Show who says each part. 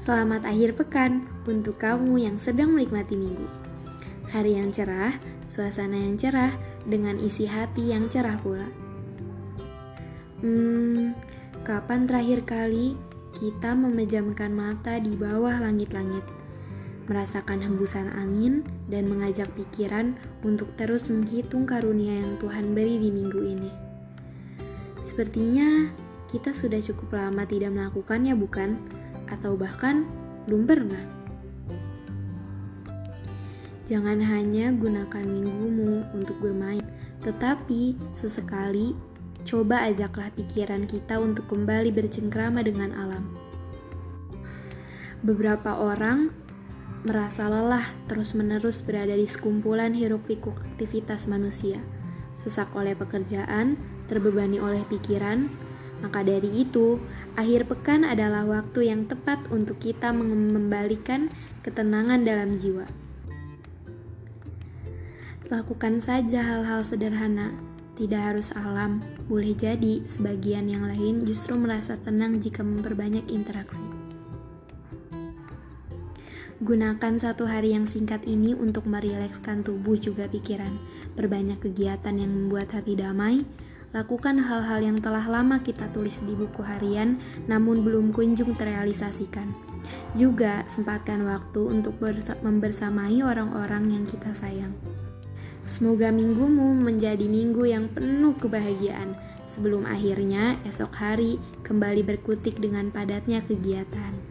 Speaker 1: Selamat akhir pekan untuk kamu yang sedang menikmati minggu. Hari yang cerah, suasana yang cerah, dengan isi hati yang cerah pula. Hmm, kapan terakhir kali kita memejamkan mata di bawah langit-langit, merasakan hembusan angin, dan mengajak pikiran untuk terus menghitung karunia yang Tuhan beri di minggu ini? Sepertinya kita sudah cukup lama tidak melakukannya, bukan? Atau bahkan belum pernah. Jangan hanya gunakan minggumu untuk bermain, tetapi sesekali coba ajaklah pikiran kita untuk kembali bercengkrama dengan alam. Beberapa orang merasa lelah terus-menerus berada di sekumpulan hiruk-pikuk aktivitas manusia, sesak oleh pekerjaan, terbebani oleh pikiran, maka dari itu, akhir pekan adalah waktu yang tepat untuk kita mengembalikan ketenangan dalam jiwa. Lakukan saja hal-hal sederhana, tidak harus alam. Boleh jadi sebagian yang lain justru merasa tenang jika memperbanyak interaksi. Gunakan satu hari yang singkat ini untuk merilekskan tubuh juga pikiran. Perbanyak kegiatan yang membuat hati damai, Lakukan hal-hal yang telah lama kita tulis di buku harian namun belum kunjung terrealisasikan. Juga sempatkan waktu untuk membersamai orang-orang yang kita sayang. Semoga minggumu menjadi minggu yang penuh kebahagiaan sebelum akhirnya esok hari kembali berkutik dengan padatnya kegiatan.